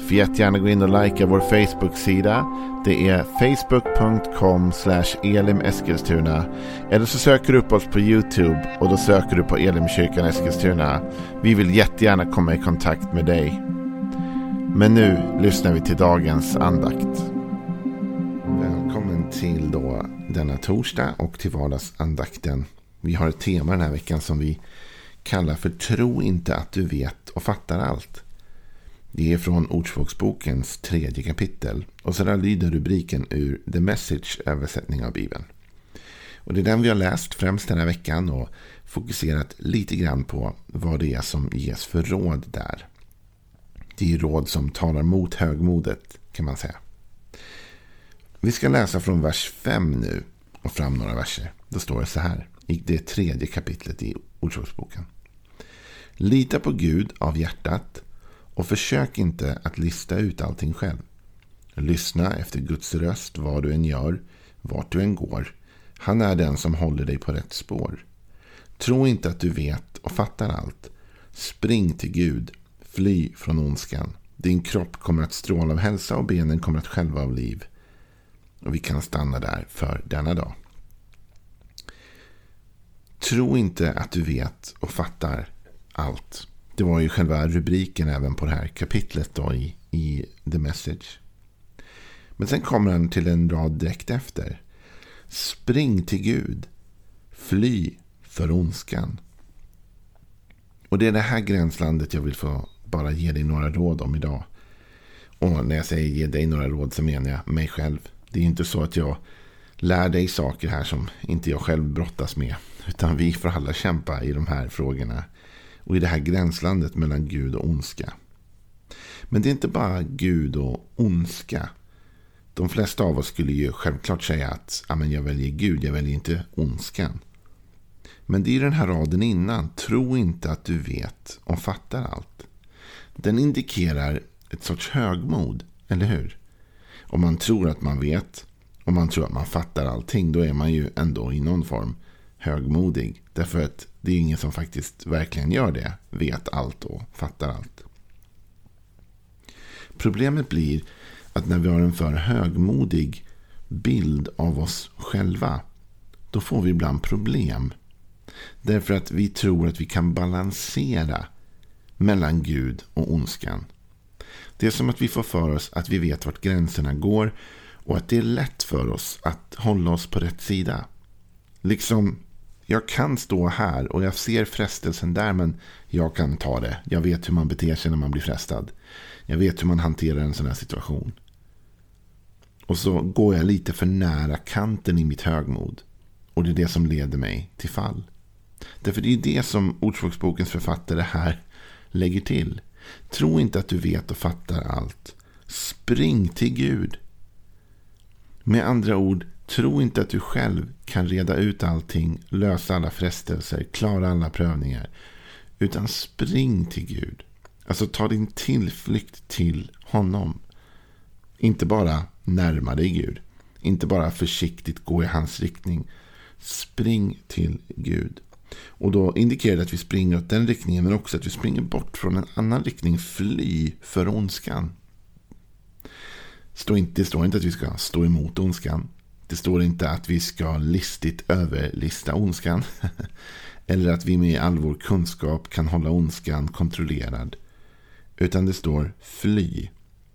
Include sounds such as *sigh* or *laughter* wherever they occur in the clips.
Får jättegärna gå in och likea vår Facebook-sida. Det är facebook.com elimeskilstuna. Eller så söker du upp oss på YouTube och då söker du på Elimkyrkan Eskilstuna. Vi vill jättegärna komma i kontakt med dig. Men nu lyssnar vi till dagens andakt. Välkommen till då denna torsdag och till vardagsandakten. Vi har ett tema den här veckan som vi kallar för Tro inte att du vet och fattar allt. Det är från Ordspråksbokens tredje kapitel. Och så där lyder rubriken ur The Message översättning av Bibeln. Och det är den vi har läst främst den här veckan och fokuserat lite grann på vad det är som ges för råd där. Det är råd som talar mot högmodet kan man säga. Vi ska läsa från vers 5 nu och fram några verser. Då står det så här i det tredje kapitlet i Ordspråksboken. Lita på Gud av hjärtat och försök inte att lista ut allting själv. Lyssna efter Guds röst vad du än gör, vart du än går. Han är den som håller dig på rätt spår. Tro inte att du vet och fattar allt. Spring till Gud. Fly från ondskan. Din kropp kommer att stråla av hälsa och benen kommer att skälva av liv. Och vi kan stanna där för denna dag. Tro inte att du vet och fattar allt. Det var ju själva rubriken även på det här kapitlet då i, i The Message. Men sen kommer han till en rad direkt efter. Spring till Gud. Fly för ondskan. Och det är det här gränslandet jag vill få bara ge dig några råd om idag. Och när jag säger ge dig några råd så menar jag mig själv. Det är inte så att jag lär dig saker här som inte jag själv brottas med. Utan vi får alla kämpa i de här frågorna och i det här gränslandet mellan Gud och ondska. Men det är inte bara Gud och ondska. De flesta av oss skulle ju självklart säga att jag väljer Gud, jag väljer inte ondskan. Men det är den här raden innan. Tro inte att du vet och fattar allt. Den indikerar ett sorts högmod, eller hur? Om man tror att man vet, och man tror att man fattar allting, då är man ju ändå i någon form högmodig. Därför att det är ingen som faktiskt verkligen gör det. Vet allt och fattar allt. Problemet blir att när vi har en för högmodig bild av oss själva. Då får vi ibland problem. Därför att vi tror att vi kan balansera mellan Gud och ondskan. Det är som att vi får för oss att vi vet vart gränserna går och att det är lätt för oss att hålla oss på rätt sida. Liksom jag kan stå här och jag ser frestelsen där men jag kan ta det. Jag vet hur man beter sig när man blir frestad. Jag vet hur man hanterar en sån här situation. Och så går jag lite för nära kanten i mitt högmod. Och det är det som leder mig till fall. Därför det är det som Ordspråksbokens författare här lägger till. Tro inte att du vet och fattar allt. Spring till Gud. Med andra ord, Tro inte att du själv kan reda ut allting, lösa alla frestelser, klara alla prövningar. Utan spring till Gud. Alltså ta din tillflykt till honom. Inte bara närma dig Gud. Inte bara försiktigt gå i hans riktning. Spring till Gud. Och då indikerar det att vi springer åt den riktningen men också att vi springer bort från en annan riktning. Fly för ondskan. det står inte att vi ska stå emot ondskan. Det står inte att vi ska listigt överlista ondskan. *laughs* Eller att vi med all vår kunskap kan hålla ondskan kontrollerad. Utan det står fly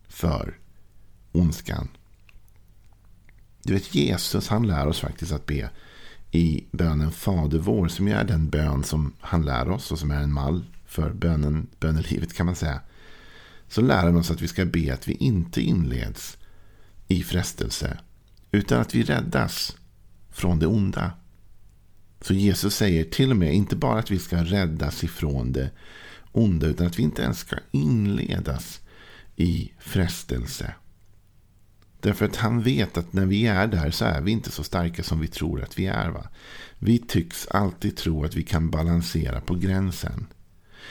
för ondskan. Du vet Jesus han lär oss faktiskt att be i bönen Fader vår. Som är den bön som han lär oss och som är en mall för bönen, bönelivet kan man säga. Så lär han oss att vi ska be att vi inte inleds i frestelse utan att vi räddas från det onda. Så Jesus säger till och med inte bara att vi ska räddas ifrån det onda utan att vi inte ens ska inledas i frestelse. Därför att han vet att när vi är där så är vi inte så starka som vi tror att vi är. Va? Vi tycks alltid tro att vi kan balansera på gränsen.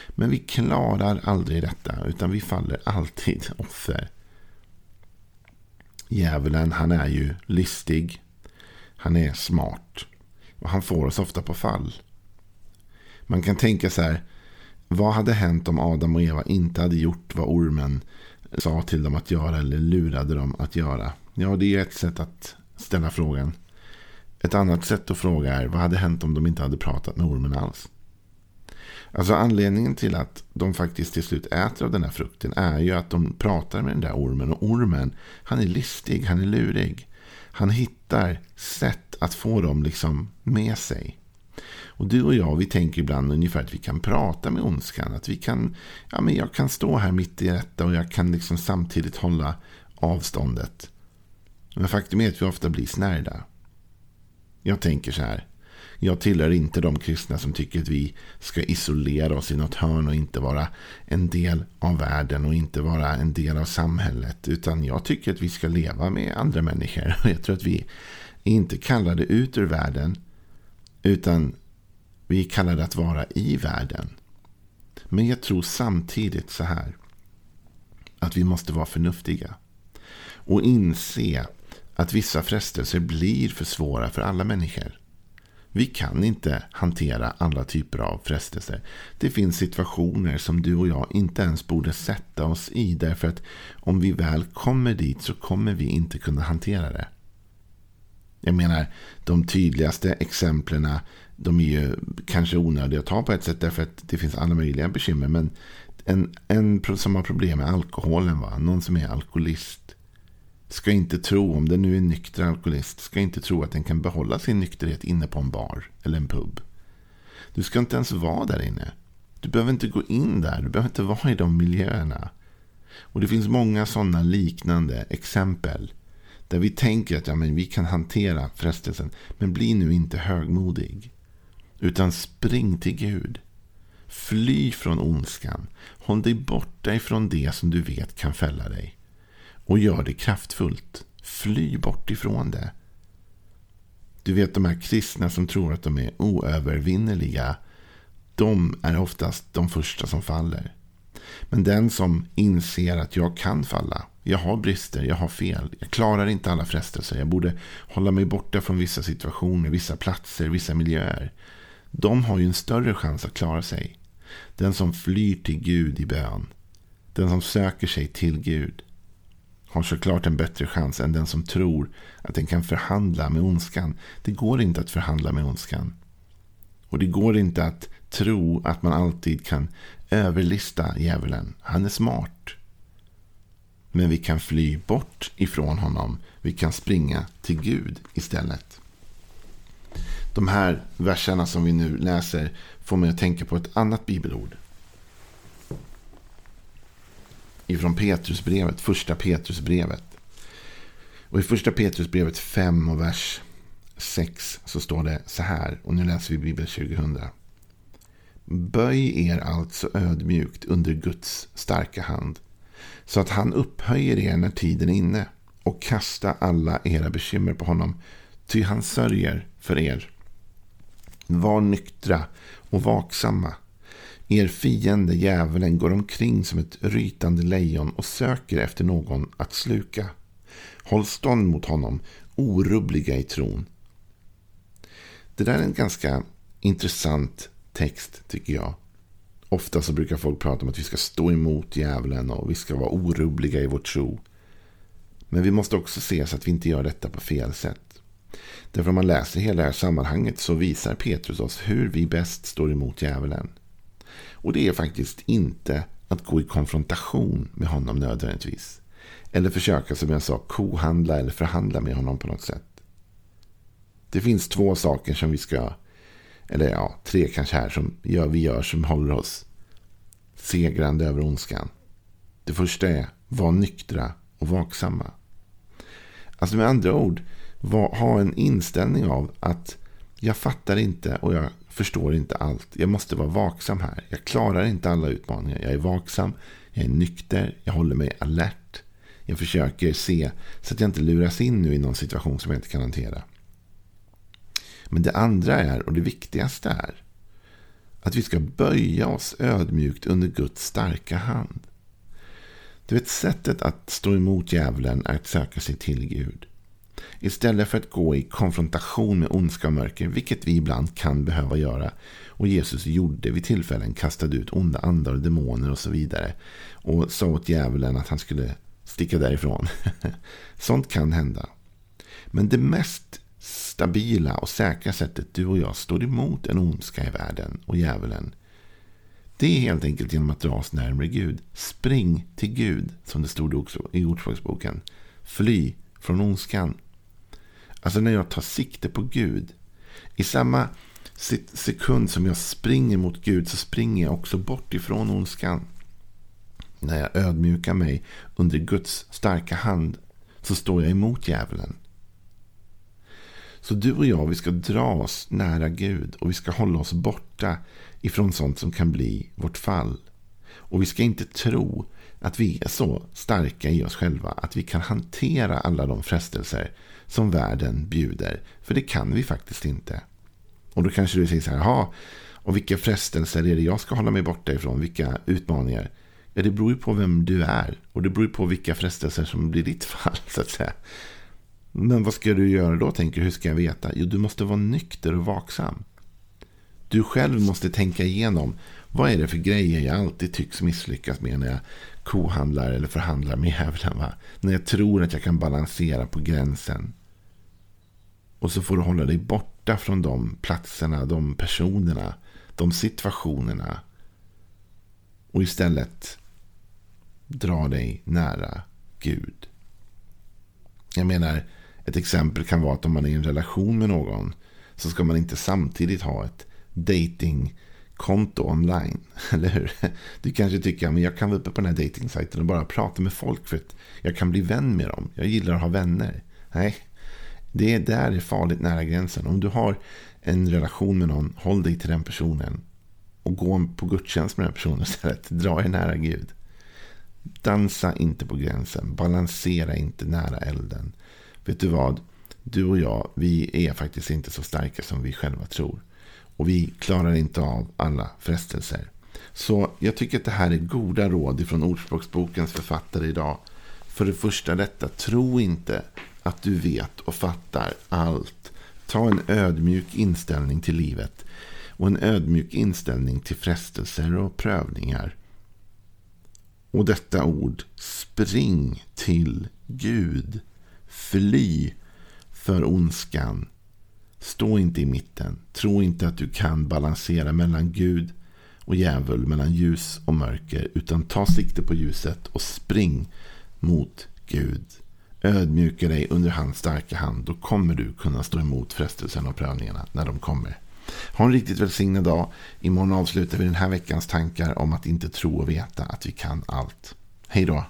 Men vi klarar aldrig detta, utan vi faller alltid *laughs* offer. Djävulen, han är ju listig. Han är smart. Och han får oss ofta på fall. Man kan tänka så här. Vad hade hänt om Adam och Eva inte hade gjort vad ormen sa till dem att göra eller lurade dem att göra? Ja, det är ett sätt att ställa frågan. Ett annat sätt att fråga är vad hade hänt om de inte hade pratat med ormen alls? Alltså anledningen till att de faktiskt till slut äter av den här frukten är ju att de pratar med den där ormen. Och ormen, han är listig, han är lurig. Han hittar sätt att få dem liksom med sig. Och du och jag, vi tänker ibland ungefär att vi kan prata med ondskan. Att vi kan, ja men jag kan stå här mitt i detta och jag kan liksom samtidigt hålla avståndet. Men faktum är att vi ofta blir snärjda. Jag tänker så här. Jag tillhör inte de kristna som tycker att vi ska isolera oss i något hörn och inte vara en del av världen och inte vara en del av samhället. Utan jag tycker att vi ska leva med andra människor. *laughs* Jag tror att vi inte kallar det ut ur världen. Utan vi kallar det att vara i världen. Men jag tror samtidigt så här. Att vi måste vara förnuftiga. Och inse att vissa frestelser blir för svåra för alla människor. Vi kan inte hantera alla typer av frestelser. Det finns situationer som du och jag inte ens borde sätta oss i. Därför att om vi väl kommer dit så kommer vi inte kunna hantera det. Jag menar, de tydligaste exemplen de är ju kanske onödiga att ta på ett sätt därför att det finns alla möjliga bekymmer. Men en, en som har problem med alkoholen, va? någon som är alkoholist ska inte tro, om den nu är nykter alkoholist, ska inte tro att den kan behålla sin nykterhet inne på en bar eller en pub. Du ska inte ens vara där inne. Du behöver inte gå in där, du behöver inte vara i de miljöerna. Och det finns många sådana liknande exempel. Där vi tänker att ja, men vi kan hantera frestelsen. Men bli nu inte högmodig. Utan spring till Gud. Fly från ondskan. Håll dig borta ifrån det som du vet kan fälla dig. Och gör det kraftfullt. Fly bort ifrån det. Du vet de här kristna som tror att de är oövervinneliga. De är oftast de första som faller. Men den som inser att jag kan falla. Jag har brister, jag har fel. Jag klarar inte alla frestelser. Jag borde hålla mig borta från vissa situationer, vissa platser, vissa miljöer. De har ju en större chans att klara sig. Den som flyr till Gud i bön. Den som söker sig till Gud har såklart en bättre chans än den som tror att den kan förhandla med ondskan. Det går inte att förhandla med ondskan. Och det går inte att tro att man alltid kan överlista djävulen. Han är smart. Men vi kan fly bort ifrån honom. Vi kan springa till Gud istället. De här verserna som vi nu läser får mig att tänka på ett annat bibelord ifrån Petrusbrevet, första Petrusbrevet. Och i första Petrusbrevet 5 och vers 6 så står det så här. Och nu läser vi Bibel 2000. Böj er alltså ödmjukt under Guds starka hand. Så att han upphöjer er när tiden är inne. Och kasta alla era bekymmer på honom. Ty han sörjer för er. Var nyktra och vaksamma. Er fiende djävulen går omkring som ett rytande lejon och söker efter någon att sluka. Håll stånd mot honom, orubbliga i tron. Det där är en ganska intressant text tycker jag. Ofta så brukar folk prata om att vi ska stå emot djävulen och vi ska vara orubbliga i vår tro. Men vi måste också se så att vi inte gör detta på fel sätt. Därför om man läser hela det här sammanhanget så visar Petrus oss hur vi bäst står emot djävulen. Och det är faktiskt inte att gå i konfrontation med honom nödvändigtvis. Eller försöka, som jag sa, kohandla eller förhandla med honom på något sätt. Det finns två saker som vi ska, eller ja, tre kanske här, som gör, vi gör som håller oss segrande över ondskan. Det första är, var nyktra och vaksamma. Alltså med andra ord, var, ha en inställning av att jag fattar inte och jag förstår inte allt. Jag måste vara vaksam här. Jag klarar inte alla utmaningar. Jag är vaksam, jag är nykter, jag håller mig alert. Jag försöker se så att jag inte luras in nu i någon situation som jag inte kan hantera. Men det andra är, och det viktigaste är, att vi ska böja oss ödmjukt under Guds starka hand. Du vet, sättet att stå emot djävulen är att söka sig till Gud. Istället för att gå i konfrontation med ondska och mörker, vilket vi ibland kan behöva göra. Och Jesus gjorde vid tillfällen, kastade ut onda andar och demoner och så vidare. Och sa åt djävulen att han skulle sticka därifrån. *laughs* Sånt kan hända. Men det mest stabila och säkra sättet du och jag står emot en ondska i världen och djävulen. Det är helt enkelt genom att dra oss närmare Gud. Spring till Gud, som det stod i Ordspråksboken. Fly från ondskan. Alltså när jag tar sikte på Gud. I samma sekund som jag springer mot Gud så springer jag också bort ifrån ondskan. När jag ödmjukar mig under Guds starka hand så står jag emot djävulen. Så du och jag, vi ska dra oss nära Gud och vi ska hålla oss borta ifrån sånt som kan bli vårt fall. Och vi ska inte tro att vi är så starka i oss själva att vi kan hantera alla de frestelser som världen bjuder. För det kan vi faktiskt inte. Och då kanske du säger så här, jaha, och vilka frestelser är det jag ska hålla mig borta ifrån? Vilka utmaningar? Ja, det beror ju på vem du är. Och det beror ju på vilka frestelser som blir ditt *laughs* fall, så att säga. Men vad ska du göra då, tänker Hur ska jag veta? Jo, du måste vara nykter och vaksam. Du själv måste tänka igenom. Vad är det för grejer jag alltid tycks misslyckas med när jag kohandlar eller förhandlar med djävulen? När jag tror att jag kan balansera på gränsen. Och så får du hålla dig borta från de platserna, de personerna, de situationerna. Och istället dra dig nära Gud. Jag menar, ett exempel kan vara att om man är i en relation med någon så ska man inte samtidigt ha ett datingkonto online. *laughs* Eller hur? Du kanske tycker att jag kan vara uppe på den här datingsajten och bara prata med folk för att jag kan bli vän med dem. Jag gillar att ha vänner. Nej, det är där det är farligt nära gränsen. Om du har en relation med någon, håll dig till den personen. Och gå på gudstjänst med den personen *laughs* istället. Dra er nära Gud. Dansa inte på gränsen. Balansera inte nära elden. Vet du vad? Du och jag, vi är faktiskt inte så starka som vi själva tror. Och vi klarar inte av alla frestelser. Så jag tycker att det här är goda råd från Ordspråksbokens författare idag. För det första detta, tro inte att du vet och fattar allt. Ta en ödmjuk inställning till livet. Och en ödmjuk inställning till frestelser och prövningar. Och detta ord, spring till Gud. Fly för ondskan. Stå inte i mitten. Tro inte att du kan balansera mellan Gud och djävul, mellan ljus och mörker. Utan ta sikte på ljuset och spring mot Gud. Ödmjuka dig under hans starka hand. Då kommer du kunna stå emot frestelsen och prövningarna när de kommer. Ha en riktigt välsignad dag. Imorgon avslutar vi den här veckans tankar om att inte tro och veta att vi kan allt. Hej då!